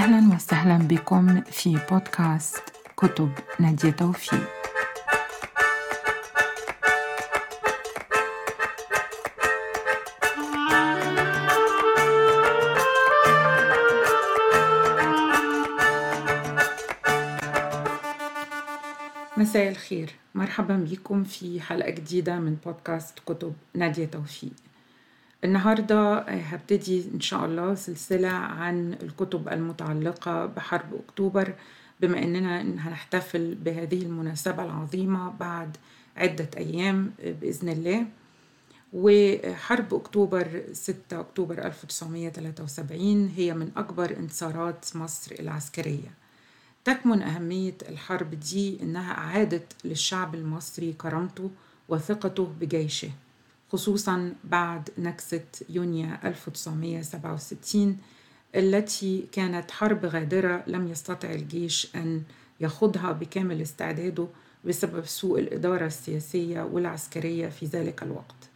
أهلا وسهلا بكم في بودكاست كتب نادية توفيق. مساء الخير. مرحبا بكم في حلقة جديدة من بودكاست كتب نادية توفيق. النهاردة هبتدي إن شاء الله سلسلة عن الكتب المتعلقة بحرب أكتوبر بما إننا هنحتفل بهذه المناسبة العظيمة بعد عدة أيام بإذن الله. وحرب أكتوبر 6 أكتوبر 1973 هي من أكبر انتصارات مصر العسكرية. تكمن أهمية الحرب دي إنها أعادت للشعب المصري كرامته وثقته بجيشه. خصوصا بعد نكسة يونيو 1967 التي كانت حرب غادرة لم يستطع الجيش أن يخوضها بكامل استعداده بسبب سوء الإدارة السياسية والعسكرية في ذلك الوقت.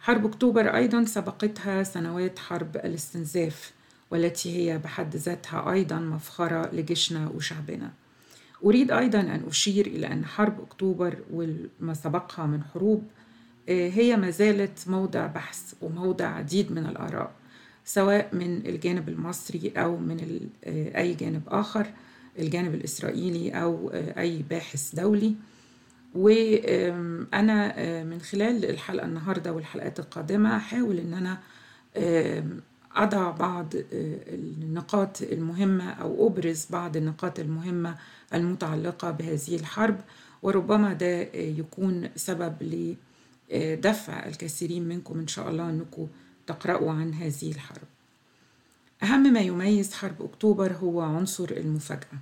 حرب أكتوبر أيضا سبقتها سنوات حرب الاستنزاف والتي هي بحد ذاتها أيضا مفخرة لجيشنا وشعبنا. أريد أيضا أن أشير إلى أن حرب أكتوبر وما سبقها من حروب هي ما زالت موضع بحث وموضع عديد من الآراء سواء من الجانب المصري أو من أي جانب آخر الجانب الإسرائيلي أو أي باحث دولي. وأنا من خلال الحلقة النهاردة والحلقات القادمة أحاول أن أنا أضع بعض النقاط المهمة أو أبرز بعض النقاط المهمة المتعلقة بهذه الحرب وربما ده يكون سبب لدفع الكثيرين منكم إن شاء الله أنكم تقرأوا عن هذه الحرب. أهم ما يميز حرب أكتوبر هو عنصر المفاجأة.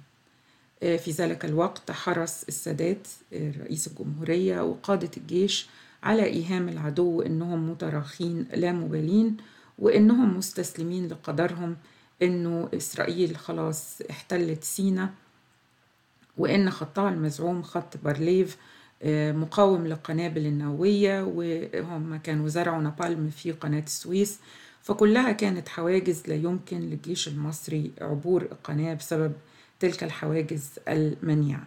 في ذلك الوقت حرص السادات رئيس الجمهورية وقادة الجيش على إيهام العدو إنهم متراخين لا مبالين وإنهم مستسلمين لقدرهم إنه إسرائيل خلاص احتلت سينا وإن خطها المزعوم خط بارليف مقاوم للقنابل النووية وهم كانوا زرعوا نابالم في قناة السويس. فكلها كانت حواجز لا يمكن للجيش المصري عبور القناة بسبب تلك الحواجز المنيعة.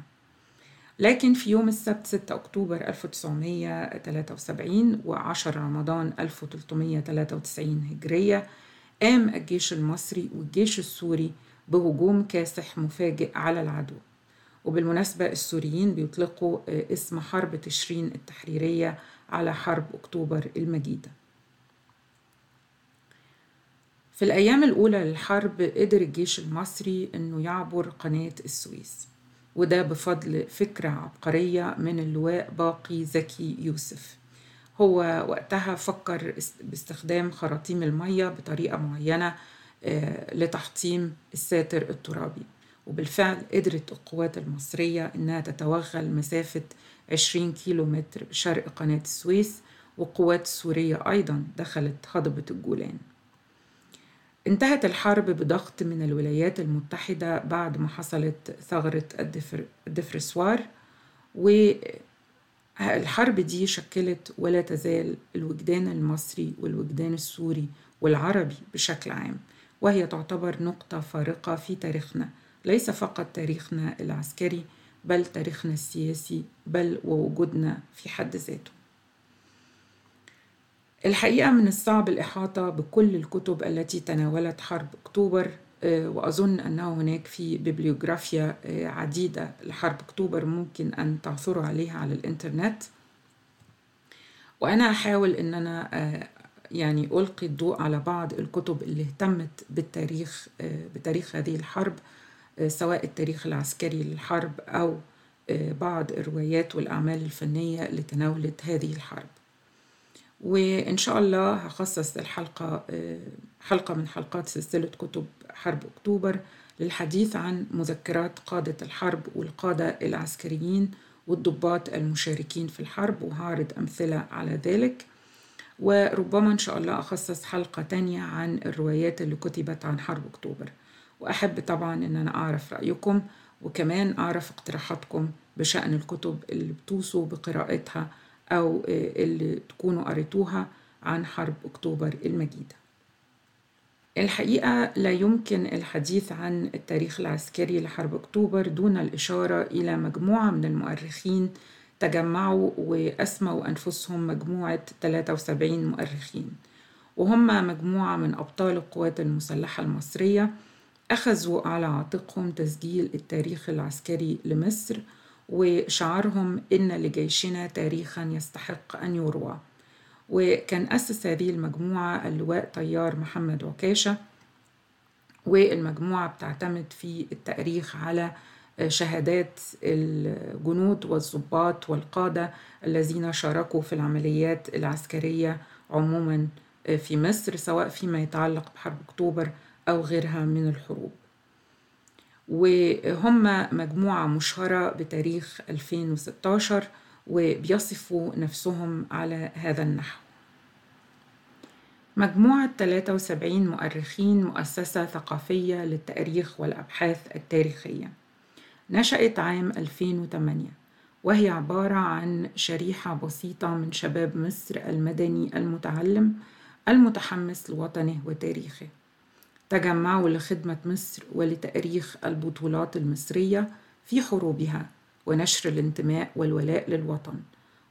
لكن في يوم السبت 6 أكتوبر 1973 و10 رمضان 1393 هجرية قام الجيش المصري والجيش السوري بهجوم كاسح مفاجئ على العدو. وبالمناسبة السوريين بيطلقوا اسم حرب تشرين التحريرية على حرب أكتوبر المجيدة. في الأيام الأولى للحرب قدر الجيش المصري أنه يعبر قناة السويس وده بفضل فكرة عبقرية من اللواء باقي زكي يوسف. هو وقتها فكر باستخدام خراطيم المية بطريقة معينة لتحطيم الساتر الترابي. وبالفعل قدرت القوات المصرية إنها تتوغل مسافة 20 كيلو متر شرق قناة السويس والقوات السورية أيضا دخلت هضبة الجولان. انتهت الحرب بضغط من الولايات المتحدة بعد ما حصلت ثغرة الدفر الدفرسوار والحرب دي شكلت ولا تزال الوجدان المصري والوجدان السوري والعربي بشكل عام وهي تعتبر نقطة فارقة في تاريخنا. ليس فقط تاريخنا العسكري بل تاريخنا السياسي بل ووجودنا في حد ذاته. الحقيقة من الصعب الإحاطة بكل الكتب التي تناولت حرب أكتوبر وأظن أنه هناك في بيبليوغرافيا عديدة لحرب أكتوبر ممكن أن تعثروا عليها على الإنترنت. وأنا أحاول أن أنا يعني ألقي الضوء على بعض الكتب اللي اهتمت بالتاريخ بتاريخ هذه الحرب. سواء التاريخ العسكري للحرب أو بعض الروايات والأعمال الفنية اللي تناولت هذه الحرب. وإن شاء الله هخصص الحلقة حلقة من حلقات سلسلة كتب حرب أكتوبر للحديث عن مذكرات قادة الحرب والقادة العسكريين والضباط المشاركين في الحرب وهعرض أمثلة على ذلك. وربما إن شاء الله أخصص حلقة تانية عن الروايات اللي كتبت عن حرب أكتوبر. وأحب طبعا إن أنا أعرف رأيكم وكمان أعرف اقتراحاتكم بشأن الكتب اللي بتوصوا بقراءتها أو اللي تكونوا قريتوها عن حرب أكتوبر المجيدة. الحقيقة لا يمكن الحديث عن التاريخ العسكري لحرب أكتوبر دون الإشارة إلى مجموعة من المؤرخين تجمعوا وأسموا أنفسهم مجموعة 73 مؤرخين. وهم مجموعة من أبطال القوات المسلحة المصرية أخذوا على عاتقهم تسجيل التاريخ العسكري لمصر وشعارهم إن لجيشنا تاريخا يستحق أن يروى. وكان أسس هذه المجموعة اللواء طيار محمد عكاشة والمجموعة بتعتمد في التأريخ على شهادات الجنود والضباط والقادة الذين شاركوا في العمليات العسكرية عموما في مصر سواء فيما يتعلق بحرب أكتوبر أو غيرها من الحروب. وهم مجموعة مشهرة بتاريخ 2016 وبيصفوا نفسهم على هذا النحو. مجموعة 73 مؤرخين مؤسسة ثقافية للتأريخ والأبحاث التاريخية. نشأت عام 2008 وهي عبارة عن شريحة بسيطة من شباب مصر المدني المتعلم المتحمس لوطنه وتاريخه. تجمعوا لخدمة مصر ولتأريخ البطولات المصرية في حروبها ونشر الانتماء والولاء للوطن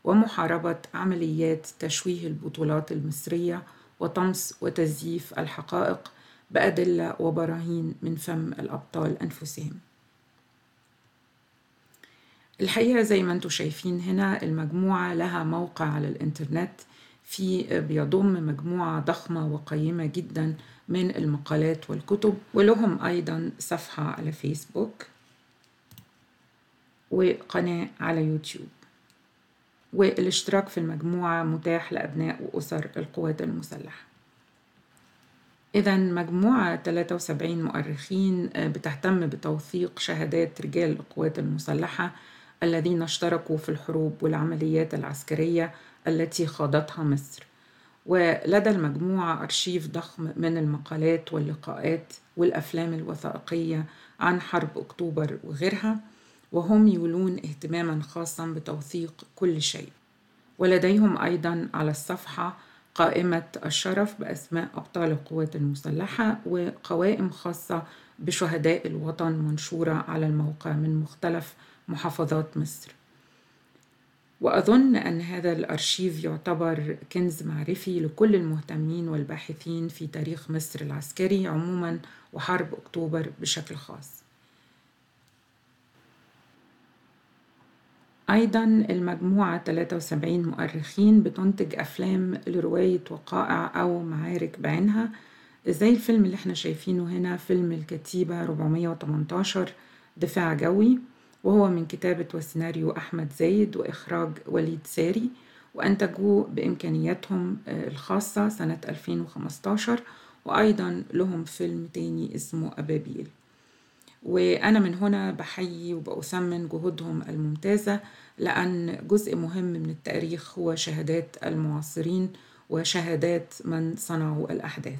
ومحاربة عمليات تشويه البطولات المصرية وطمس وتزييف الحقائق بأدلة وبراهين من فم الأبطال أنفسهم. الحقيقة زي ما أنتم شايفين هنا المجموعة لها موقع على الإنترنت في بيضم مجموعة ضخمة وقيمة جدا من المقالات والكتب ولهم أيضا صفحة على فيسبوك وقناة على يوتيوب. والاشتراك في المجموعة متاح لأبناء وأسر القوات المسلحة. إذا مجموعة 73 مؤرخين بتهتم بتوثيق شهادات رجال القوات المسلحة الذين اشتركوا في الحروب والعمليات العسكرية التي خاضتها مصر. ولدى المجموعة أرشيف ضخم من المقالات واللقاءات والأفلام الوثائقية عن حرب أكتوبر وغيرها وهم يولون اهتماما خاصا بتوثيق كل شيء. ولديهم أيضا على الصفحة قائمة الشرف بأسماء أبطال القوات المسلحة وقوائم خاصة بشهداء الوطن منشورة على الموقع من مختلف محافظات مصر. وأظن أن هذا الأرشيف يعتبر كنز معرفي لكل المهتمين والباحثين في تاريخ مصر العسكري عموما وحرب أكتوبر بشكل خاص. أيضا المجموعة 73 مؤرخين بتنتج أفلام لرواية وقائع أو معارك بعينها زي الفيلم اللي إحنا شايفينه هنا فيلم الكتيبة 418 دفاع جوي. وهو من كتابة وسيناريو أحمد زايد وإخراج وليد ساري وأنتجوه بإمكانياتهم الخاصة سنة 2015 وأيضا لهم فيلم تاني اسمه أبابيل. وأنا من هنا بحيي وبأثمن جهودهم الممتازة لأن جزء مهم من التاريخ هو شهادات المعاصرين وشهادات من صنعوا الأحداث.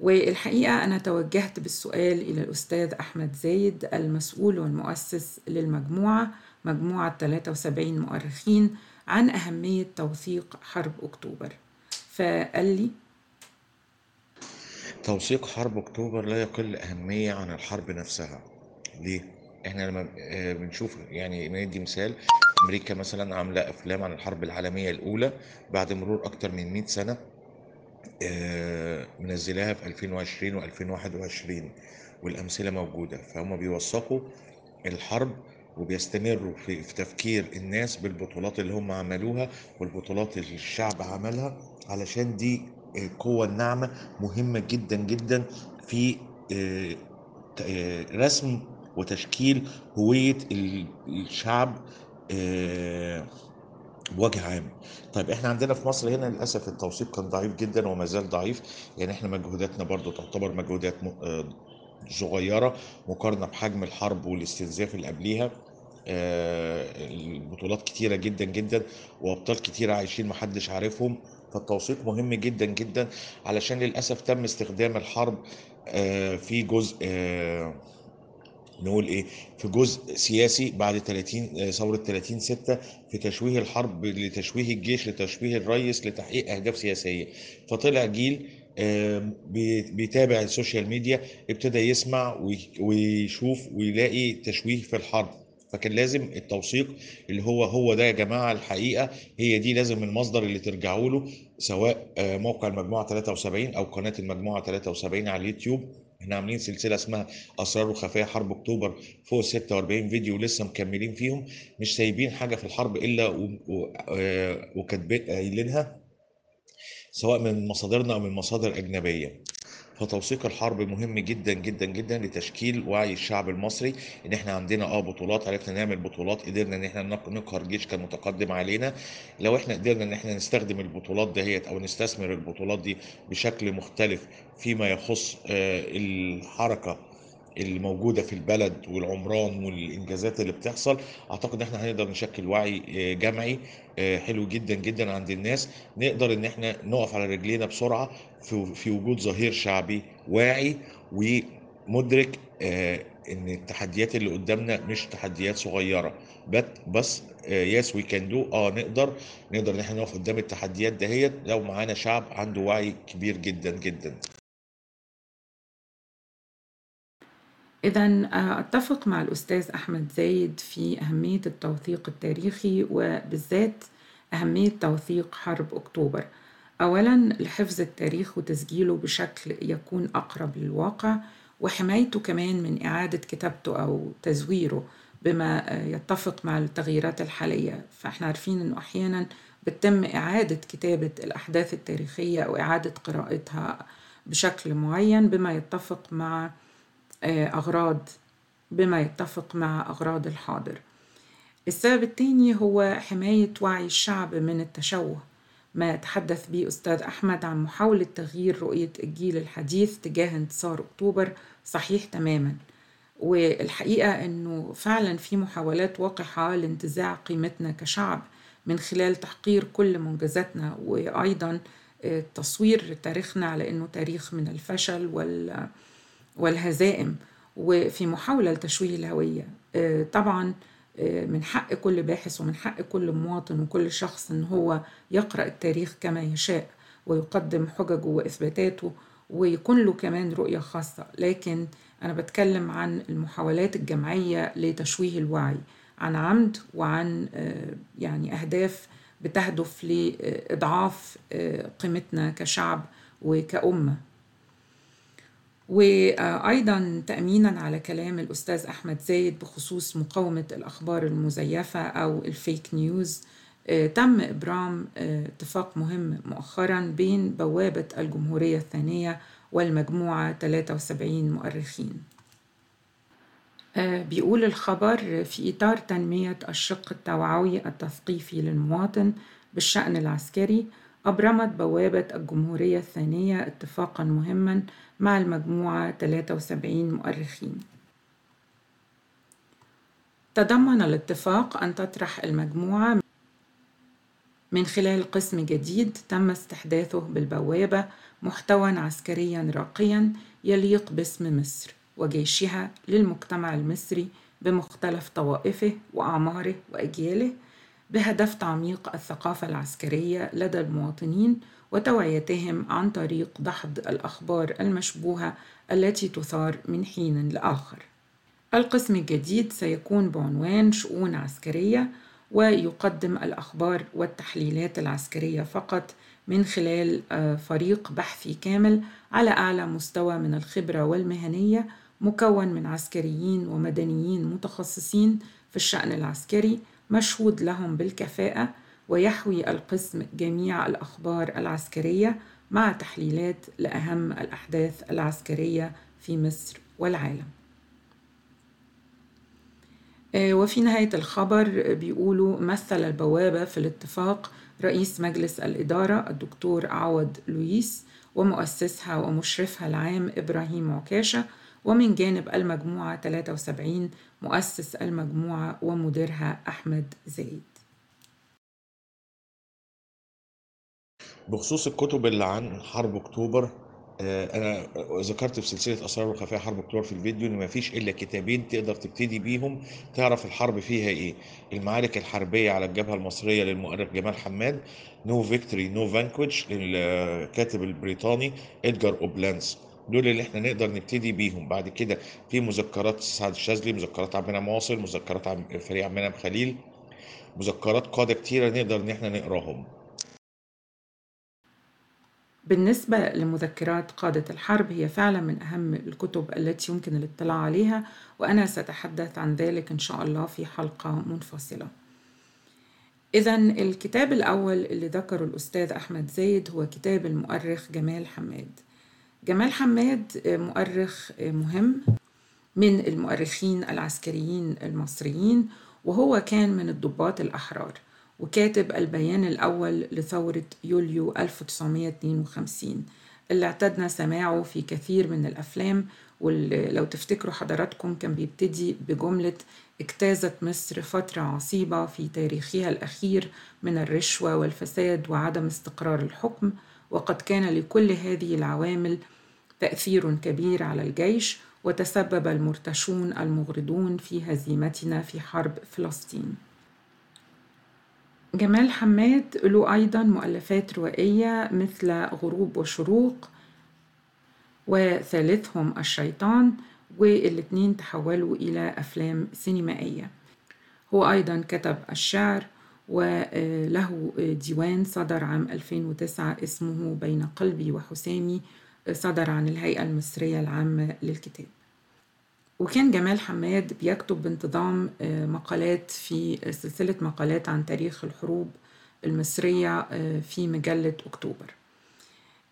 والحقيقة أنا توجهت بالسؤال إلى الأستاذ أحمد زايد المسؤول والمؤسس للمجموعة مجموعة 73 مؤرخين عن أهمية توثيق حرب أكتوبر. فقال لي توثيق حرب أكتوبر لا يقل أهمية عن الحرب نفسها. ليه؟ إحنا لما بنشوف يعني ندي مثال أمريكا مثلا عاملة أفلام عن الحرب العالمية الأولى بعد مرور أكتر من 100 سنة. منزلاها في 2020 و2021 والأمثلة موجودة. فهم بيوثقوا الحرب وبيستمروا في, تفكير الناس بالبطولات اللي هم عملوها والبطولات اللي الشعب عملها علشان دي القوة الناعمة مهمة جدا جدا في رسم وتشكيل هوية الشعب بوجه عام. طيب إحنا عندنا في مصر هنا للأسف التوثيق كان ضعيف جدا وما زال ضعيف. يعني إحنا مجهوداتنا برضو تعتبر مجهودات صغيرة مقارنة بحجم الحرب والاستنزاف اللي قبليها. البطولات كتيرة جدا جدا وأبطال كتيرة عايشين محدش عارفهم. فالتوثيق مهم جدا جدا علشان للأسف تم استخدام الحرب في جزء نقول إيه في جزء سياسي بعد 30 ثورة 30 6 في تشويه الحرب لتشويه الجيش لتشويه الرئيس لتحقيق أهداف سياسية. فطلع جيل بيتابع السوشيال ميديا ابتدى يسمع وي- ويشوف ويلاقي تشويه في الحرب. فكان لازم التوثيق اللي هو هو ده يا جماعة الحقيقة هي دي لازم المصدر اللي ترجعوا له سواء آه، موقع المجموعة 73 أو قناة المجموعة 73 على اليوتيوب. إحنا عاملين سلسلة اسمها أسرار وخفايا حرب أكتوبر فوق 46 فيديو لسه مكملين فيهم. مش سايبين حاجة في الحرب و- آه، وكاتبين قايلينها سواء من مصادرنا أو من مصادر أجنبية. فتوثيق الحرب مهم جدا جدا جدا لتشكيل وعي الشعب المصري إن إحنا عندنا آه بطولات عرفنا نعمل بطولات قدرنا إن إحنا نق- نقهر جيش كان متقدم علينا. لو إحنا قدرنا إن إحنا نستخدم البطولات دهيت أو نستثمر البطولات دي بشكل مختلف فيما يخص آه، الحركه الموجودة في البلد والعمران والإنجازات اللي بتحصل أعتقد إن إحنا هنقدر نشكل وعي آه، جمعي آه، حلو جدا جدا عند الناس. نقدر إن إحنا نقف على رجلينا بسرعة في وجود ظهير شعبي واعي ومدرك آه، إن التحديات اللي قدامنا مش تحديات صغيرة. بس yes we can do آه نقدر. نقدر إن إحنا نقف قدام التحديات دهيت لو معانا شعب عنده وعي كبير جدا جدا. إذا أتفق مع الأستاذ أحمد زايد في أهمية التوثيق التاريخي وبالذات أهمية توثيق حرب أكتوبر. أولا لحفظ التاريخ وتسجيله بشكل يكون أقرب للواقع وحمايته كمان من إعادة كتابته أو تزويره بما يتفق مع التغييرات الحالية. فإحنا عارفين أنه أحيانا بتتم إعادة كتابة الأحداث التاريخية أو إعادة قراءتها بشكل معين بما يتفق مع آه، أغراض بما يتفق مع أغراض الحاضر. السبب الثاني هو حماية وعي الشعب من التشوه. ما تحدث به أستاذ أحمد عن محاولة تغيير رؤية الجيل الحديث تجاه انتصار أكتوبر صحيح تماما. والحقيقة أنه فعلا في محاولات وقحة لانتزاع قيمتنا كشعب من خلال تحقير كل منجزاتنا وأيضا آه، تصوير تاريخنا على أنه تاريخ من الفشل وال والهزائم. وفي محاولة لتشويه الهوية آه، طبعا آه، من حق كل باحث ومن حق كل مواطن وكل شخص إن هو يقرأ التاريخ كما يشاء ويقدم حججه وإثباتاته ويكون له كمان رؤية خاصة. لكن أنا بتكلم عن المحاولات الجماعية لتشويه الوعي عن عمد وعن آه، يعني أهداف بتهدف لإضعاف آه، قيمتنا كشعب وكأمة. وأيضا تأمينا على كلام الأستاذ أحمد زايد بخصوص مقاومة الأخبار المزيفة أو الفيك نيوز. آه، تم إبرام آه، اتفاق مهم مؤخرا بين بوابة الجمهورية الثانية والمجموعة 73 مؤرخين. آه، بيقول الخبر في إطار تنمية الشق التوعوي التثقيفي للمواطن بالشأن العسكري أبرمت بوابة الجمهورية الثانية اتفاقا مهما مع المجموعة 73 مؤرخين. تضمن الاتفاق أن تطرح المجموعة من خلال قسم جديد تم استحداثه بالبوابة محتوى عسكريا راقيا يليق باسم مصر وجيشها للمجتمع المصري بمختلف طوائفه وأعماره وأجياله بهدف تعميق الثقافة العسكرية لدى المواطنين وتوعيتهم عن طريق دحض الأخبار المشبوهة التي تثار من حين لآخر. القسم الجديد سيكون بعنوان شؤون عسكرية ويقدم الأخبار والتحليلات العسكرية فقط من خلال آه، فريق بحثي كامل على أعلى مستوى من الخبرة والمهنية مكون من عسكريين ومدنيين متخصصين في الشأن العسكري مشهود لهم بالكفاءة ويحوي القسم جميع الأخبار العسكرية مع تحليلات لأهم الأحداث العسكرية في مصر والعالم. آه، وفي نهاية الخبر بيقولوا مثل البوابة في الاتفاق رئيس مجلس الإدارة الدكتور عوض لويس ومؤسسها ومشرفها العام إبراهيم عكاشة ومن جانب المجموعة 73 مؤسس المجموعة ومديرها أحمد زايد. بخصوص الكتب اللي عن حرب أكتوبر آه، أنا ذكرت في سلسلة أسرار وخفايا حرب أكتوبر في الفيديو إن مفيش إلا كتابين تقدر تبتدي بيهم تعرف الحرب فيها إيه. المعارك الحربية على الجبهة المصرية للمؤرخ جمال حماد No Victor No Vanquished للكاتب البريطاني إدجار اوبلانس دول اللي إحنا نقدر نبتدي بيهم. بعد كده في مذكرات سعد الشاذلي مذكرات عمنا مواصل مذكرات عم فريق عمنا خليل مذكرات قادة كتيرة نقدر إن إحنا نقراهم. بالنسبة لمذكرات قادة الحرب هي فعلا من أهم الكتب التي يمكن الاطلاع عليها وأنا سأتحدث عن ذلك إن شاء الله في حلقة منفصلة. إذا الكتاب الأول اللي ذكره الأستاذ أحمد زايد هو كتاب المؤرخ جمال حماد. جمال حماد مؤرخ مهم من المؤرخين العسكريين المصريين وهو كان من الضباط الأحرار وكاتب البيان الأول لثورة يوليو 1952 اللي اعتدنا سماعه في كثير من الأفلام ولو تفتكروا حضراتكم كان بيبتدي بجملة اجتازت مصر فترة عصيبة في تاريخها الأخير من الرشوة والفساد وعدم استقرار الحكم وقد كان لكل هذه العوامل تأثير كبير على الجيش وتسبب المرتشون المغرضون في هزيمتنا في حرب فلسطين. جمال حماد له أيضا مؤلفات روائية مثل غروب وشروق وثالثهم الشيطان والاتنين تحولوا إلى أفلام سينمائية. هو أيضا كتب الشعر وله ديوان صدر عام 2009 اسمه بين قلبي وحسامي صدر عن الهيئة المصرية العامة للكتاب. وكان جمال حماد بيكتب بانتظام مقالات في سلسلة مقالات عن تاريخ الحروب المصرية في مجلة أكتوبر.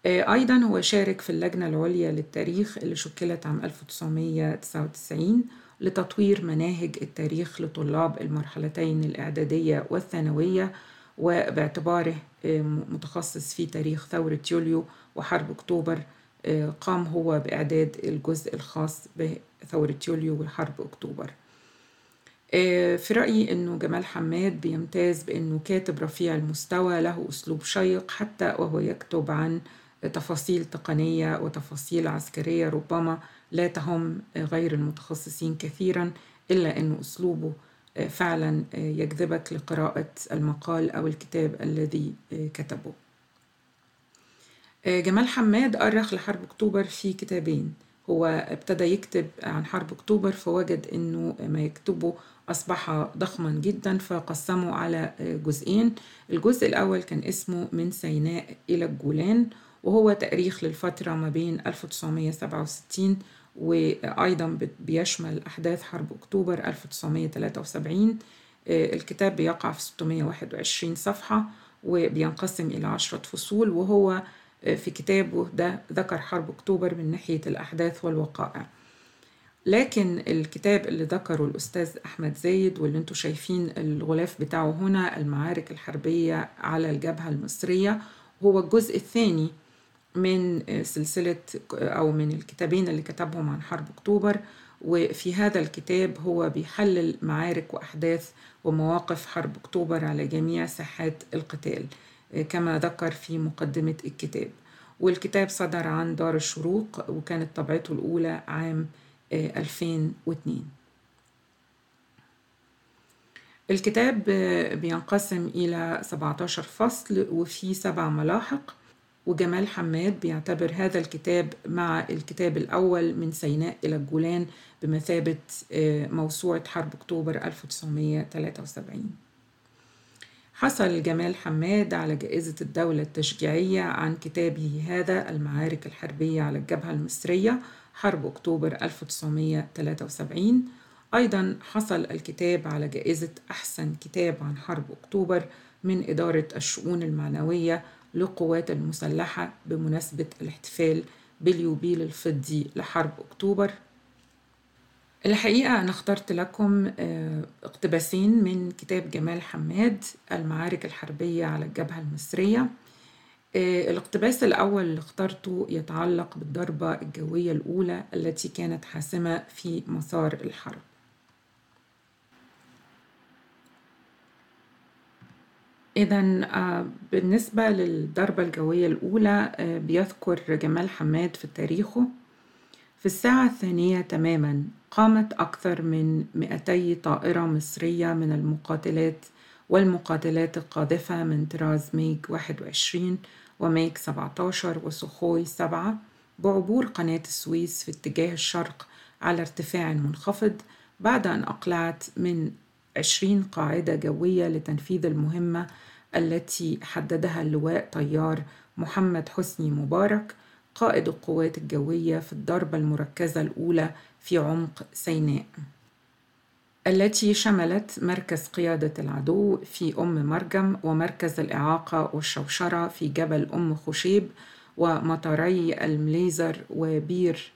أيضا هو شارك في اللجنة العليا للتاريخ اللي شكلت عام 1999 لتطوير مناهج التاريخ لطلاب المرحلتين الإعدادية والثانوية وباعتباره متخصص في تاريخ ثورة يوليو وحرب أكتوبر قام هو بإعداد الجزء الخاص بثورة يوليو وحرب أكتوبر. في رأيي أنه جمال حماد بيمتاز بأنه كاتب رفيع المستوى له أسلوب شيق حتى وهو يكتب عن تفاصيل تقنية وتفاصيل عسكرية ربما لا تهم غير المتخصصين كثيرا إلا أنه أسلوبه فعلا يجذبك لقراءة المقال أو الكتاب الذي كتبه. جمال حماد أرخ لحرب أكتوبر في كتابين. هو ابتدى يكتب عن حرب أكتوبر فوجد أنه ما يكتبه أصبح ضخما جدا فقسمه على جزئين. الجزء الأول كان اسمه من سيناء إلى الجولان وهو تأريخ للفترة ما بين 1967 وأيضا بيشمل أحداث حرب أكتوبر 1973 الكتاب بيقع في 621 صفحة وبينقسم إلى عشرة فصول وهو في كتابه ده ذكر حرب أكتوبر من ناحية الأحداث والوقائع. لكن الكتاب اللي ذكره الأستاذ أحمد زايد واللي أنتوا شايفين الغلاف بتاعه هنا المعارك الحربية على الجبهة المصرية هو الجزء الثاني من سلسلة أو من الكتابين اللي كتبهم عن حرب أكتوبر. وفي هذا الكتاب هو بيحلل معارك وأحداث ومواقف حرب أكتوبر على جميع ساحات القتال كما ذكر في مقدمة الكتاب. والكتاب صدر عن دار الشروق وكانت طبعته الأولى عام 2002 الكتاب بينقسم إلى 17 فصل وفيه سبع ملاحق. وجمال حماد بيعتبر هذا الكتاب مع الكتاب الأول من سيناء إلى الجولان بمثابة موسوعة حرب أكتوبر 1973 حصل جمال حماد على جائزة الدولة التشجيعية عن كتابه هذا المعارك الحربية على الجبهة المصرية حرب أكتوبر 1973 أيضا حصل الكتاب على جائزة أحسن كتاب عن حرب أكتوبر من إدارة الشؤون المعنوية للقوات المسلحة بمناسبة الاحتفال باليوبيل الفضي لحرب أكتوبر. الحقيقة أنا اخترت لكم اقتباسين من كتاب جمال حماد المعارك الحربية على الجبهة المصرية. الاقتباس الأول اللي اخترته يتعلق بالضربة الجوية الأولى التي كانت حاسمة في مسار الحرب. إذا بالنسبة للضربة الجوية الأولى آه، بيذكر جمال حماد في تاريخه. في الساعة الثانية تماما قامت أكثر من 200 طائرة مصرية من المقاتلات والمقاتلات القاذفة من طراز ميج 21 وميج 17 وسخوي 7 بعبور قناة السويس في اتجاه الشرق على ارتفاع منخفض بعد أن أقلعت من 20 قاعدة جوية لتنفيذ المهمة التي حددها اللواء طيار محمد حسني مبارك قائد القوات الجوية في الضربة المركزة الأولى في عمق سيناء التي شملت مركز قيادة العدو في أم مرجم ومركز الإعاقة والشوشرة في جبل أم خشيب ومطاري المليزر وبير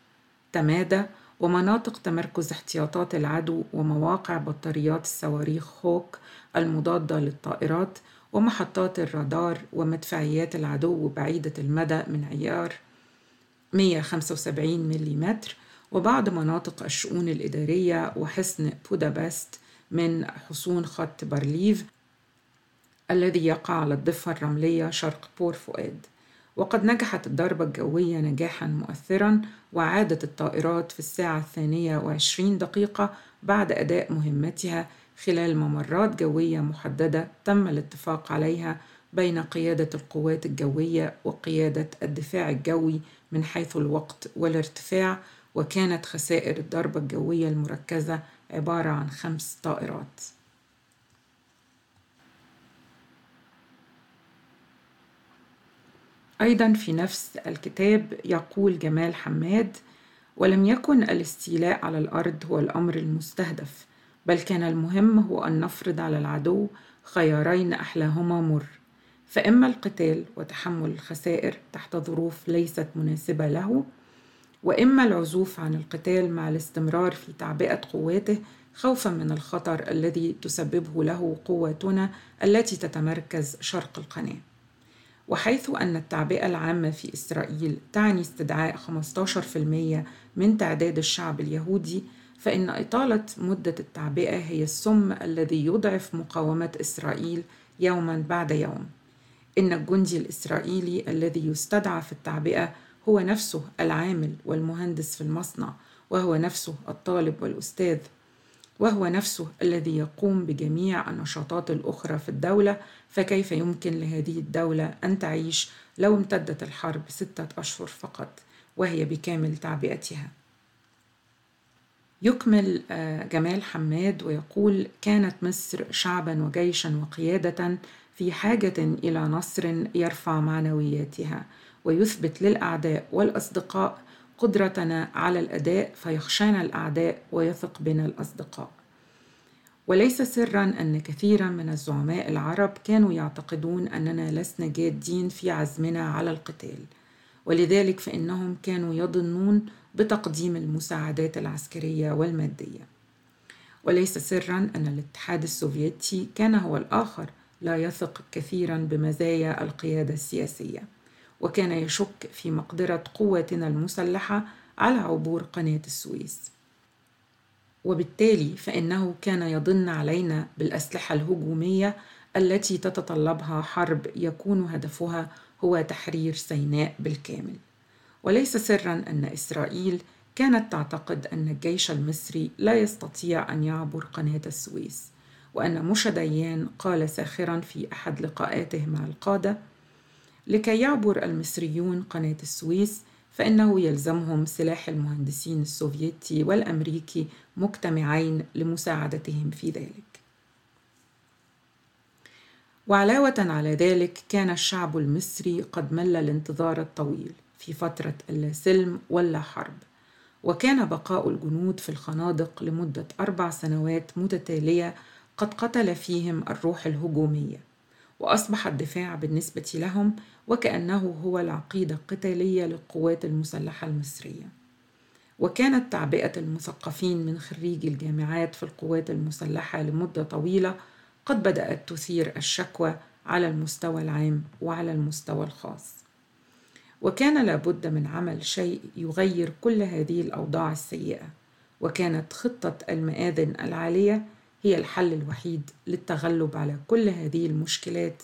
تمادة ومناطق تمركز احتياطات العدو ومواقع بطاريات الصواريخ هوك المضادة للطائرات ومحطات الرادار ومدفعيات العدو بعيدة المدى من عيار 175 ملم وبعض مناطق الشؤون الإدارية وحصن بودابست من حصون خط بارليف الذي يقع على الضفة الرملية شرق بور فؤاد. وقد نجحت الضربة الجوية نجاحا مؤثرا وعادت الطائرات في الساعة الثانية وعشرين دقيقة بعد أداء مهمتها خلال ممرات جوية محددة تم الاتفاق عليها بين قيادة القوات الجوية وقيادة الدفاع الجوي من حيث الوقت والارتفاع وكانت خسائر الضربة الجوية المركزة عبارة عن خمس طائرات. أيضا في نفس الكتاب يقول جمال حماد ولم يكن الاستيلاء على الأرض هو الأمر المستهدف بل كان المهم هو أن نفرض على العدو خيارين أحلاهما مر. فإما القتال وتحمل الخسائر تحت ظروف ليست مناسبة له وإما العزوف عن القتال مع الاستمرار في تعبئة قواته خوفا من الخطر الذي تسببه له قواتنا التي تتمركز شرق القناة. وحيث أن التعبئة العامة في إسرائيل تعني استدعاء 15% من تعداد الشعب اليهودي فإن إطالة مدة التعبئة هي السم الذي يضعف مقاومة إسرائيل يوما بعد يوم. إن الجندي الإسرائيلي الذي يستدعى في التعبئة هو نفسه العامل والمهندس في المصنع وهو نفسه الطالب والأستاذ وهو نفسه الذي يقوم بجميع النشاطات الأخرى في الدولة فكيف يمكن لهذه الدولة أن تعيش لو امتدت الحرب ستة أشهر فقط وهي بكامل تعبئتها؟ يكمل آه، جمال حماد ويقول كانت مصر شعبا وجيشا وقيادة في حاجة إلى نصر يرفع معنوياتها ويثبت للأعداء والأصدقاء قدرتنا على الأداء فيخشانا الأعداء ويثق بنا الأصدقاء. وليس سرا أن كثيرا من الزعماء العرب كانوا يعتقدون أننا لسنا جادين في عزمنا على القتال ولذلك فإنهم كانوا يظنون بتقديم المساعدات العسكرية والمادية. وليس سرا أن الاتحاد السوفيتي كان هو الآخر لا يثق كثيرا بمزايا القيادة السياسية وكان يشك في مقدرة قواتنا المسلحة على عبور قناة السويس. وبالتالي فإنه كان يضن علينا بالأسلحة الهجومية التي تتطلبها حرب يكون هدفها هو تحرير سيناء بالكامل. وليس سرا أن إسرائيل كانت تعتقد أن الجيش المصري لا يستطيع أن يعبر قناة السويس وأن موشا ديان قال ساخرا في أحد لقاءاته مع القادة لكي يعبر المصريون قناة السويس فإنه يلزمهم سلاح المهندسين السوفيتي والأمريكي مجتمعين لمساعدتهم في ذلك. وعلاوة على ذلك كان الشعب المصري قد مل الانتظار الطويل في فترة اللا سلم ولا حرب، وكان بقاء الجنود في الخنادق لمدة أربع سنوات متتالية قد قتل فيهم الروح الهجومية، وأصبح الدفاع بالنسبة لهم وكأنه هو العقيدة القتالية للقوات المسلحة المصرية. وكانت تعبئة المثقفين من خريجي الجامعات في القوات المسلحة لمدة طويلة قد بدأت تثير الشكوى على المستوى العام وعلى المستوى الخاص. وكان لابد من عمل شيء يغير كل هذه الأوضاع السيئة وكانت خطة المآذن العالية هي الحل الوحيد للتغلب على كل هذه المشكلات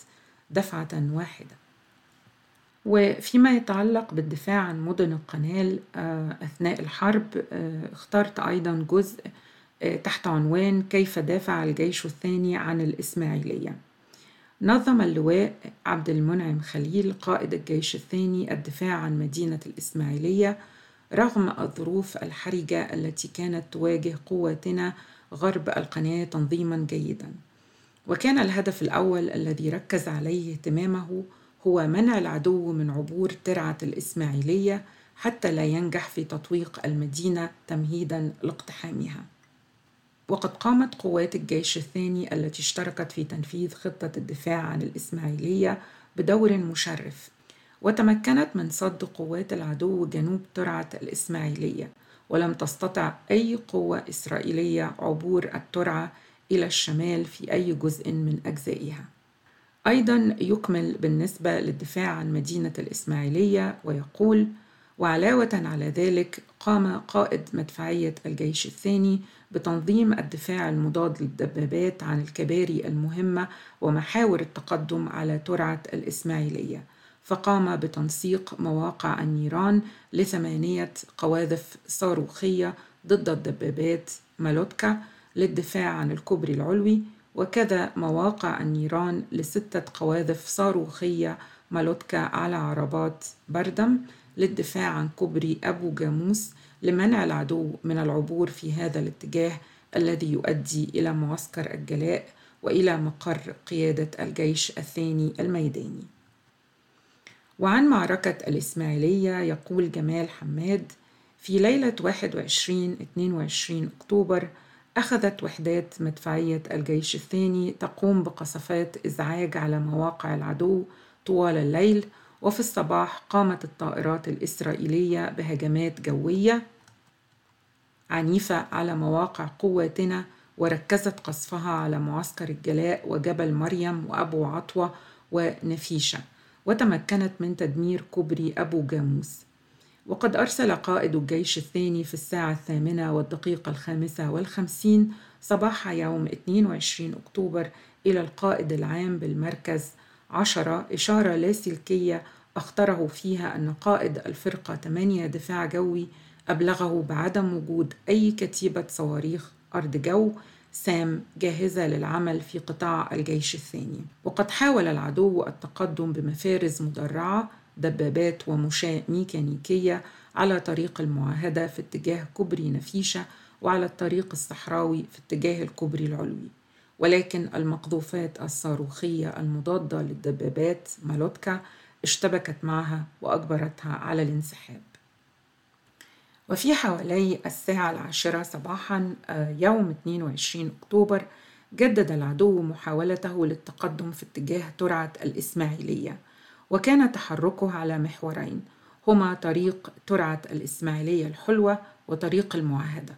دفعة واحدة. وفيما يتعلق بالدفاع عن مدن القنال أثناء الحرب اخترت أيضا جزء تحت عنوان كيف دافع الجيش الثاني عن الإسماعيلية. نظم اللواء عبد المنعم خليل قائد الجيش الثاني الدفاع عن مدينة الإسماعيلية رغم الظروف الحرجة التي كانت تواجه قواتنا غرب القناة تنظيما جيدا. وكان الهدف الأول الذي ركز عليه اهتمامه هو منع العدو من عبور ترعة الإسماعيلية حتى لا ينجح في تطويق المدينة تمهيدا لاقتحامها. وقد قامت قوات الجيش الثاني التي اشتركت في تنفيذ خطة الدفاع عن الإسماعيلية بدور مشرف وتمكنت من صد قوات العدو جنوب ترعة الإسماعيلية. ولم تستطع أي قوة إسرائيلية عبور الترعة إلى الشمال في أي جزء من أجزائها. أيضا يكمل بالنسبة للدفاع عن مدينة الإسماعيلية ويقول وعلاوة على ذلك قام قائد مدفعية الجيش الثاني بتنظيم الدفاع المضاد للدبابات عن الكباري المهمة ومحاور التقدم على ترعة الإسماعيلية. فقام بتنسيق مواقع النيران لثمانية قواذف صاروخية ضد الدبابات مالوتكا للدفاع عن الكوبري العلوي وكذا مواقع النيران لستة قواذف صاروخية مالوتكا على عربات بردم للدفاع عن كوبري أبو جاموس لمنع العدو من العبور في هذا الاتجاه الذي يؤدي إلى معسكر الجلاء وإلى مقر قيادة الجيش الثاني الميداني. وعن معركة الإسماعيلية يقول جمال حماد في ليلة 21-22 أكتوبر أخذت وحدات مدفعية الجيش الثاني تقوم بقصفات إزعاج على مواقع العدو طوال الليل وفي الصباح قامت الطائرات الإسرائيلية بهجمات جوية عنيفة على مواقع قواتنا وركزت قصفها على معسكر الجلاء وجبل مريم وأبو عطوة ونفيشة. وتمكنت من تدمير كوبري أبو جاموس. وقد أرسل قائد الجيش الثاني في الساعة الثامنة والدقيقة الخامسة والخمسين صباح يوم 22 أكتوبر إلى القائد العام بالمركز عشرة إشارة لاسلكية أخطره فيها أن قائد الفرقة 8 دفاع جوي أبلغه بعدم وجود أي كتيبة صواريخ أرض جو سام جاهزة للعمل في قطاع الجيش الثاني. وقد حاول العدو التقدم بمفارز مدرعة دبابات ومشاة ميكانيكية على طريق المعاهدة في اتجاه كوبري نفيشة وعلى الطريق الصحراوي في اتجاه الكوبري العلوي. ولكن المقذوفات الصاروخية المضادة للدبابات مالوتكا اشتبكت معها وأجبرتها على الانسحاب. وفي حوالي الساعة العاشرة صباحا يوم 22 أكتوبر جدد العدو محاولته للتقدم في اتجاه ترعة الإسماعيلية وكان تحركه على محورين هما طريق ترعة الإسماعيلية الحلوة وطريق المعاهدة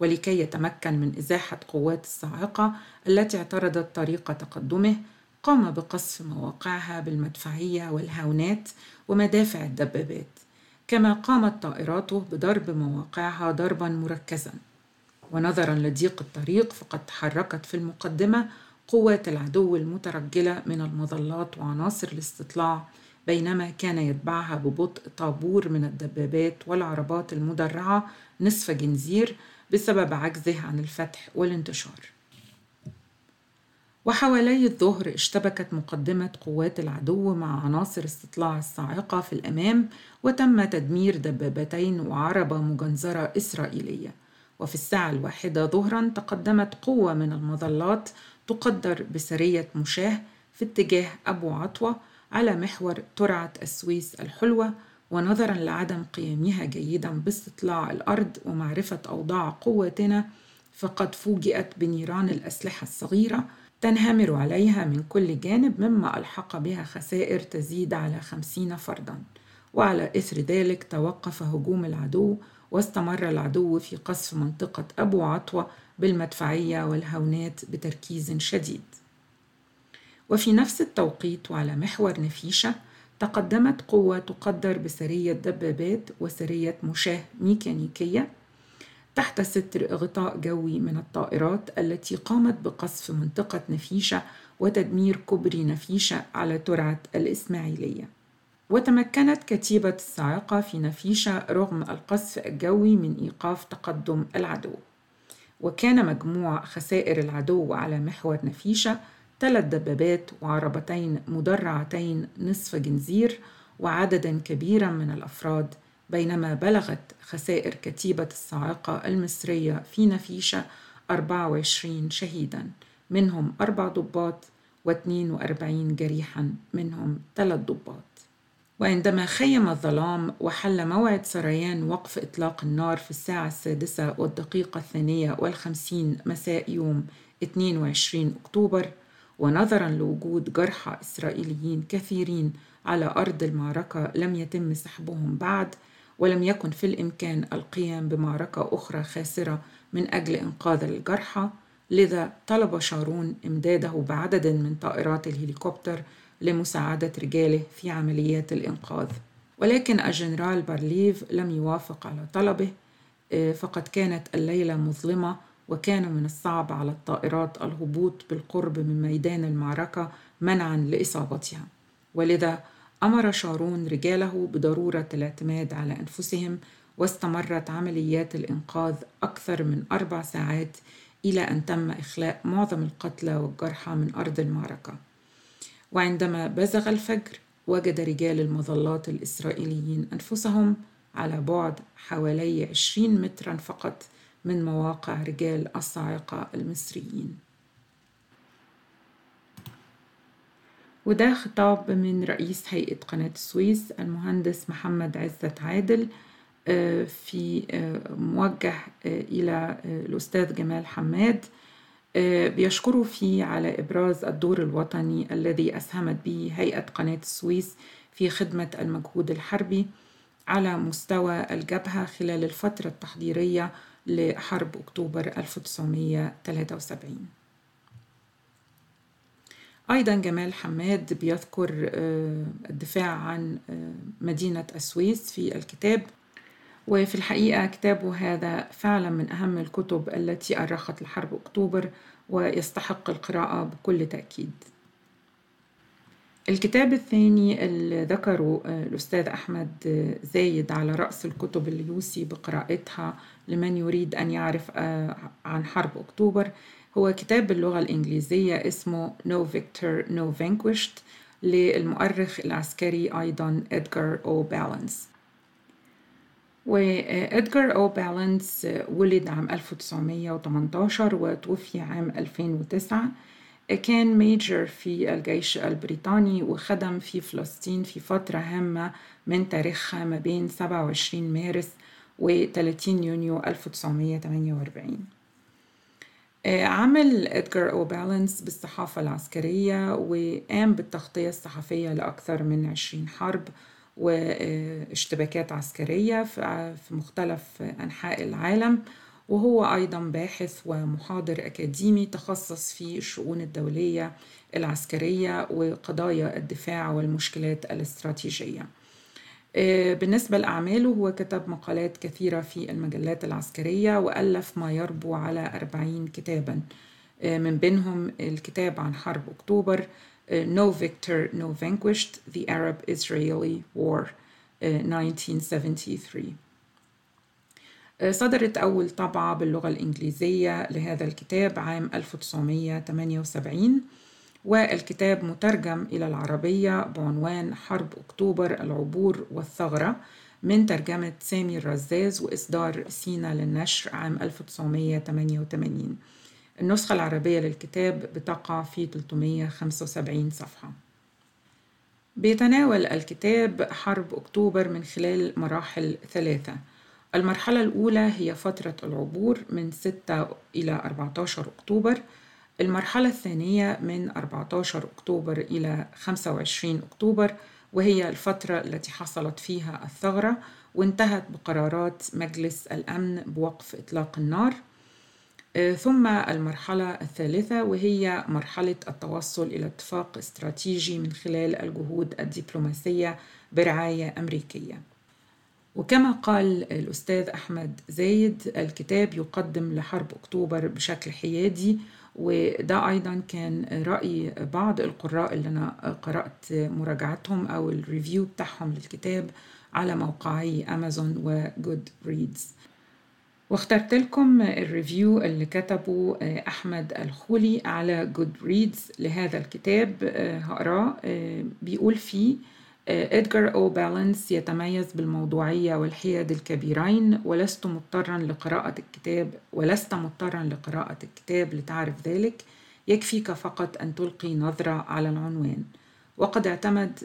ولكي يتمكن من إزاحة قوات الصاعقة التي اعترضت طريق تقدمه قام بقصف مواقعها بالمدفعية والهاونات ومدافع الدبابات. كما قامت طائراته بضرب مواقعها ضربا مركزا. ونظرا لضيق الطريق فقد تحركت في المقدمة قوات العدو المترجلة من المظلات وعناصر الاستطلاع بينما كان يتبعها ببطء طابور من الدبابات والعربات المدرعة نصف جنزير بسبب عجزه عن الفتح والانتشار. وحوالي الظهر اشتبكت مقدمة قوات العدو مع عناصر استطلاع الصاعقة في الأمام وتم تدمير دبابتين وعربة مجنزرة إسرائيلية. وفي الساعة الواحدة ظهرا تقدمت قوة من المظلات تقدر بسرية مشاه في اتجاه أبو عطوة على محور ترعة السويس الحلوة ونظرا لعدم قيامها جيدا باستطلاع الأرض ومعرفة أوضاع قواتنا. فقد فوجئت بنيران الأسلحة الصغيرة تنهمر عليها من كل جانب مما ألحق بها خسائر تزيد على خمسين فردا وعلى إثر ذلك توقف هجوم العدو واستمر العدو في قصف منطقة أبو عطوة بالمدفعية والهونات بتركيز شديد. وفي نفس التوقيت وعلى محور نفيشة تقدمت قوة تقدر بسرية دبابات وسرية مشاة ميكانيكية تحت ستر غطاء جوي من الطائرات التي قامت بقصف منطقة نفيشة وتدمير كوبري نفيشة على ترعة الإسماعيلية. وتمكنت كتيبة الصاعقة في نفيشة رغم القصف الجوي من إيقاف تقدم العدو. وكان مجموع خسائر العدو على محور نفيشة ثلاث دبابات وعربتين مدرعتين نصف جنزير وعددا كبيرا من الأفراد بينما بلغت خسائر كتيبة الصاعقة المصرية في نفيشة 24 شهيدا. منهم أربع ضباط و42 جريحا. منهم ثلاث ضباط. وعندما خيم الظلام وحل موعد سريان وقف إطلاق النار في الساعة السادسة والدقيقة الثانية والخمسين مساء يوم 22 أكتوبر ونظرا لوجود جرحى إسرائيليين كثيرين على أرض المعركة لم يتم سحبهم بعد ولم يكن في الإمكان القيام بمعركة أخرى خاسرة من أجل إنقاذ الجرحى لذا طلب شارون إمداده بعدد من طائرات الهليكوبتر لمساعدة رجاله في عمليات الإنقاذ. ولكن الجنرال بارليف لم يوافق على طلبه فقد كانت الليلة مظلمة وكان من الصعب على الطائرات الهبوط بالقرب من ميدان المعركة منعا لإصابتها. ولذا أمر شارون رجاله بضرورة الاعتماد على أنفسهم واستمرت عمليات الإنقاذ أكثر من أربع ساعات إلى أن تم إخلاء معظم القتلى والجرحى من أرض المعركة. وعندما بزغ الفجر وجد رجال المظلات الإسرائيليين أنفسهم على بعد حوالي 20 مترا فقط من مواقع رجال الصاعقة المصريين. وده خطاب من رئيس هيئة قناة السويس المهندس محمد عزت عادل في موجه إلى الأستاذ جمال حماد بيشكروا فيه على إبراز الدور الوطني الذي أسهمت به هيئة قناة السويس في خدمة المجهود الحربي على مستوى الجبهة خلال الفترة التحضيرية لحرب أكتوبر 1973 أيضا جمال حماد بيذكر الدفاع عن مدينة السويس في الكتاب. وفي الحقيقة كتابه هذا فعلا من أهم الكتب التي أرخت لحرب أكتوبر ويستحق القراءة بكل تأكيد. الكتاب الثاني اللي ذكره الأستاذ أحمد زايد على رأس الكتب اللي يوصي بقراءتها لمن يريد أن يعرف عن حرب أكتوبر. هو كتاب باللغة الإنجليزية اسمه No Victor No Vanquished للمؤرخ العسكري أيضا إدغار أو بالانس. وإدغار أو بالانس ولد عام 1918 وتوفي عام 2009 كان ميجر في الجيش البريطاني وخدم في فلسطين في فترة هامة من تاريخها ما بين 27 مارس و 30 يونيو 1948 عمل إدغار أو بالانس بالصحافة العسكرية وقام بالتغطية الصحفية لأكثر من 20 حرب واشتباكات عسكرية في مختلف أنحاء العالم وهو أيضا باحث ومحاضر أكاديمي تخصص في الشؤون الدولية العسكرية وقضايا الدفاع والمشكلات الاستراتيجية. بالنسبة لأعماله هو كتب مقالات كثيرة في المجلات العسكرية وألف ما يربو على أربعين كتابا. من بينهم الكتاب عن حرب أكتوبر No Victor, No Vanquished, The Arab-Israeli War 1973 صدرت أول طبعة باللغة الإنجليزية لهذا الكتاب عام 1978 والكتاب مترجم إلى العربية بعنوان حرب أكتوبر العبور والثغرة من ترجمة سامي الرزاز وإصدار سينا للنشر عام 1988 النسخة العربية للكتاب بتقع في 375 صفحة. بيتناول الكتاب حرب أكتوبر من خلال مراحل ثلاثة. المرحلة الأولى هي فترة العبور من 6 إلى 14 أكتوبر. المرحلة الثانية من 14 أكتوبر إلى 25 أكتوبر وهي الفترة التي حصلت فيها الثغرة وانتهت بقرارات مجلس الأمن بوقف إطلاق النار. ثم المرحلة الثالثة وهي مرحلة التوصل إلى اتفاق استراتيجي من خلال الجهود الدبلوماسية برعاية أمريكية. وكما قال الأستاذ أحمد زايد الكتاب يقدم لحرب أكتوبر بشكل حيادي وده أيضا كان رأي بعض القراء اللي أنا قرأت مراجعتهم أو ال review بتاعهم للكتاب على موقعي أمازون و Goodreads واخترت لكم ال review اللي كتبه أحمد الخولي على Goodreads لهذا الكتاب هقراه بيقول فيه إدغار أو بالانس يتميز بالموضوعية والحياد الكبيرين ولست مضطرا لقراءة الكتاب ولست مضطرا لقراءة الكتاب لتعرف ذلك. يكفيك فقط أن تلقي نظرة على العنوان. وقد اعتمد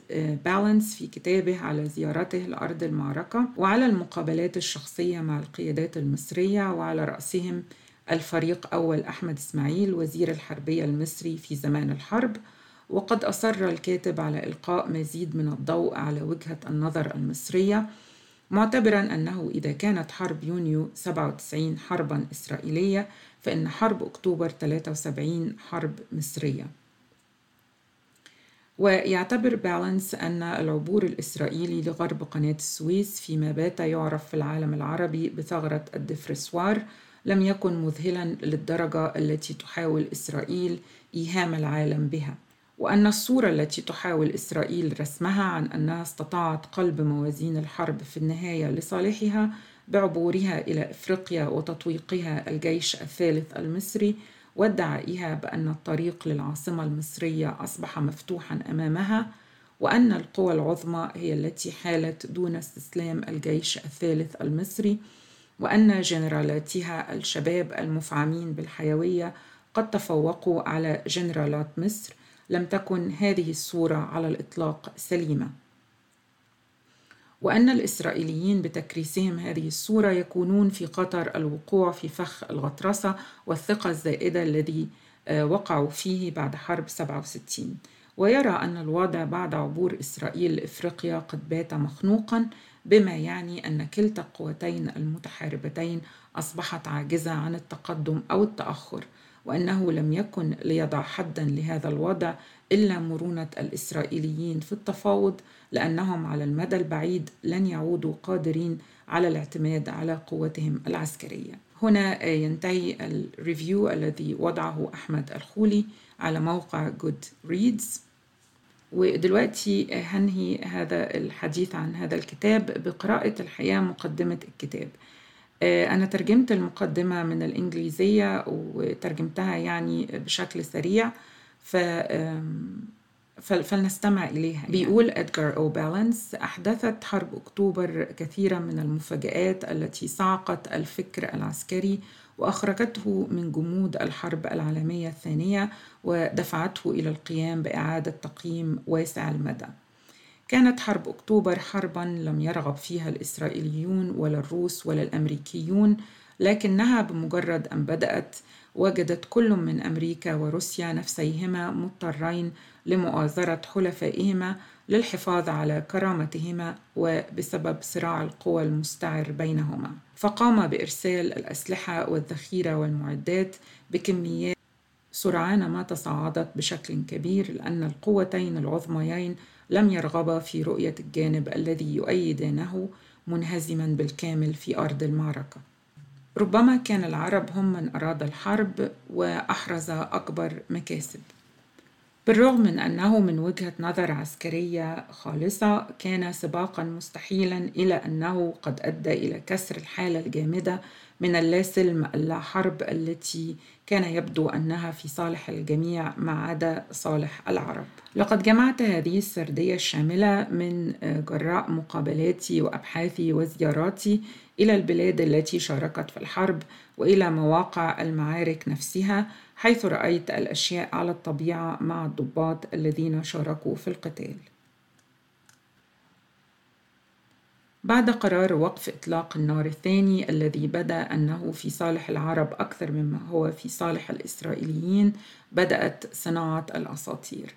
بالانس في كتابه على زيارته لأرض المعركة وعلى المقابلات الشخصية مع القيادات المصرية وعلى رأسهم الفريق أول أحمد إسماعيل وزير الحربية المصري في زمان الحرب. وقد أصر الكاتب على إلقاء مزيد من الضوء على وجهة النظر المصرية معتبرا أنه إذا كانت حرب يونيو 97 حربا إسرائيلية فإن حرب أكتوبر 73 حرب مصرية. ويعتبر بالانس أن العبور الإسرائيلي لغرب قناة السويس فيما بات يعرف في العالم العربي بثغرة الدفرسوار لم يكن مذهلا للدرجة التي تحاول إسرائيل إيهام العالم بها. وأن الصورة التي تحاول إسرائيل رسمها عن أنها استطاعت قلب موازين الحرب في النهاية لصالحها بعبورها إلى إفريقيا وتطويقها الجيش الثالث المصري وادعائها بأن الطريق للعاصمة المصرية أصبح مفتوحا أمامها وأن القوى العظمى هي التي حالت دون استسلام الجيش الثالث المصري وأن جنرالاتها الشباب المفعمين بالحيوية قد تفوقوا على جنرالات مصر لم تكن هذه الصورة على الإطلاق سليمة. وأن الإسرائيليين بتكريسهم هذه الصورة يكونون في خطر الوقوع في فخ الغطرسة والثقة الزائدة الذي وقعوا فيه بعد حرب 67 ويرى أن الوضع بعد عبور إسرائيل لإفريقيا قد بات مخنوقا بما يعني أن كلتا القوتين المتحاربتين أصبحت عاجزة عن التقدم أو التأخر. وأنه لم يكن ليضع حدا لهذا الوضع إلا مرونة الإسرائيليين في التفاوض لأنهم على المدى البعيد لن يعودوا قادرين على الاعتماد على قوتهم العسكرية. هنا ينتهي ال review الذي وضعه أحمد الخولي على موقع Goodreads ودلوقتي هنهي هذا الحديث عن هذا الكتاب بقراءة الحقيقة مقدمة الكتاب. أنا ترجمت المقدمة من الإنجليزية وترجمتها يعني بشكل سريع ف فلنستمع إليها بيقول إدغار أو بالانس أحدثت حرب أكتوبر كثيرا من المفاجآت التي صعقت الفكر العسكري وأخرجته من جمود الحرب العالمية الثانية ودفعته إلى القيام بإعادة تقييم واسع المدى. كانت حرب أكتوبر حربا لم يرغب فيها الإسرائيليون ولا الروس ولا الأمريكيون لكنها بمجرد أن بدأت وجدت كل من أمريكا وروسيا نفسيهما مضطرين لمؤازرة حلفائهما للحفاظ على كرامتهما وبسبب صراع القوى المستعر بينهما. فقام بإرسال الأسلحة والذخيرة والمعدات بكميات سرعان ما تصاعدت بشكل كبير لأن القوتين العظميين لم يرغبا في رؤية الجانب الذي يؤيدانه منهزما بالكامل في أرض المعركة. ربما كان العرب هم من أراد الحرب وأحرز أكبر مكاسب. بالرغم من أنه من وجهة نظر عسكرية خالصة كان سباقا مستحيلا إلى أنه قد أدى إلى كسر الحالة الجامدة من اللا سلم اللا حرب التي كان يبدو أنها في صالح الجميع ما عدا صالح العرب. لقد جمعت هذه السردية الشاملة من جراء مقابلاتي وأبحاثي وزياراتي إلى البلاد التي شاركت في الحرب وإلى مواقع المعارك نفسها حيث رأيت الأشياء على الطبيعة مع الضباط الذين شاركوا في القتال. بعد قرار وقف إطلاق النار الثاني الذي بدأ أنه في صالح العرب أكثر مما هو في صالح الإسرائيليين بدأت صناعة الأساطير.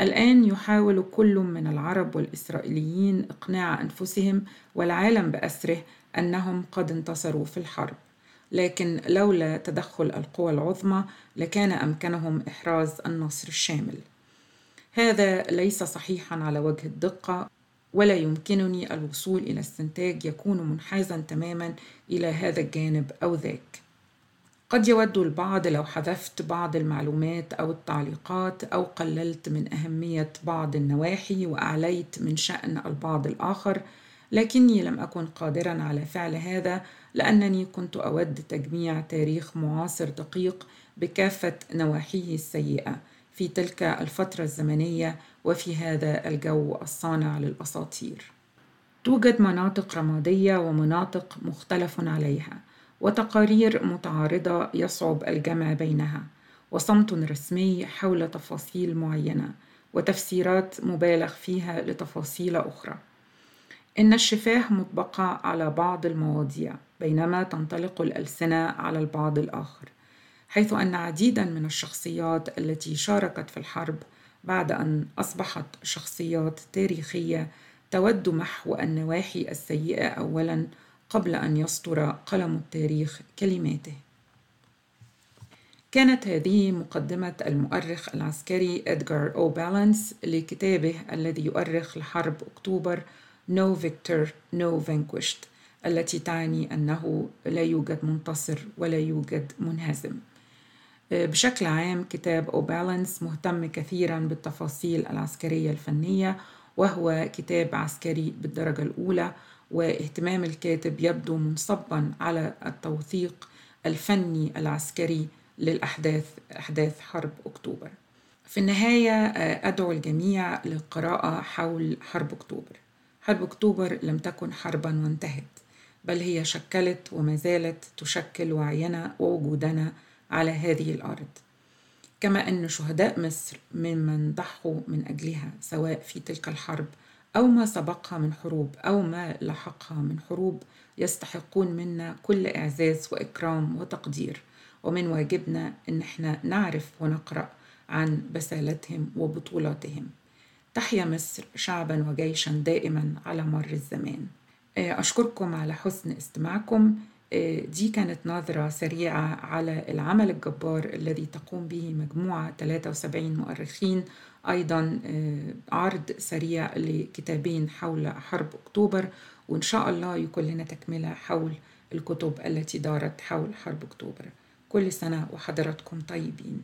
الآن يحاول كل من العرب والإسرائيليين إقناع أنفسهم والعالم بأسره أنهم قد انتصروا في الحرب. لكن لولا تدخل القوى العظمى لكان أمكنهم إحراز النصر الشامل. هذا ليس صحيحا على وجه الدقة ولا يمكنني الوصول إلى استنتاج يكون منحازا تماما إلى هذا الجانب أو ذاك. قد يود البعض لو حذفت بعض المعلومات أو التعليقات أو قللت من أهمية بعض النواحي وأعليت من شأن البعض الآخر لكني لم أكن قادرا على فعل هذا لأنني كنت أود تجميع تاريخ معاصر دقيق بكافة نواحيه السيئة في تلك الفترة الزمنية وفي هذا الجو الصانع للأساطير. توجد مناطق رمادية ومناطق مختلف عليها، وتقارير متعارضة يصعب الجمع بينها، وصمت رسمي حول تفاصيل معينة، وتفسيرات مبالغ فيها لتفاصيل أخرى. إن الشفاه مطبقة على بعض المواضيع بينما تنطلق الألسنة على البعض الآخر حيث أن عديدا من الشخصيات التي شاركت في الحرب بعد أن أصبحت شخصيات تاريخية تود محو النواحي السيئة أولا قبل أن يسطر قلم التاريخ كلماته. كانت هذه مقدمة المؤرخ العسكري إدغار أو بالانس لكتابه الذي يؤرخ لحرب أكتوبر No victor, no vanquished التي تعني أنه لا يوجد منتصر ولا يوجد منهزم. بشكل عام كتاب أوبالانس مهتم كثيرا بالتفاصيل العسكرية الفنية وهو كتاب عسكري بالدرجة الأولى واهتمام الكاتب يبدو منصبا على التوثيق الفني العسكري للأحداث أحداث حرب أكتوبر. في النهاية أدعو الجميع للقراءة حول حرب أكتوبر. حرب أكتوبر لم تكن حربا وانتهت بل هي شكلت وما زالت تشكل وعينا ووجودنا على هذه الأرض. كما أن شهداء مصر ممن ضحوا من أجلها سواء في تلك الحرب أو ما سبقها من حروب أو ما لحقها من حروب يستحقون منا كل إعزاز وإكرام وتقدير. ومن واجبنا أن إحنا نعرف ونقرأ عن بسالتهم وبطولاتهم. تحيا مصر شعبا وجيشا دائما على مر الزمان. أشكركم على حسن استماعكم. دي كانت نظرة سريعة على العمل الجبار الذي تقوم به مجموعة 73 مؤرخين. أيضا عرض سريع لكتابين حول حرب أكتوبر وإن شاء الله يكون لنا تكملة حول الكتب التي دارت حول حرب أكتوبر. كل سنة وحضراتكم طيبين.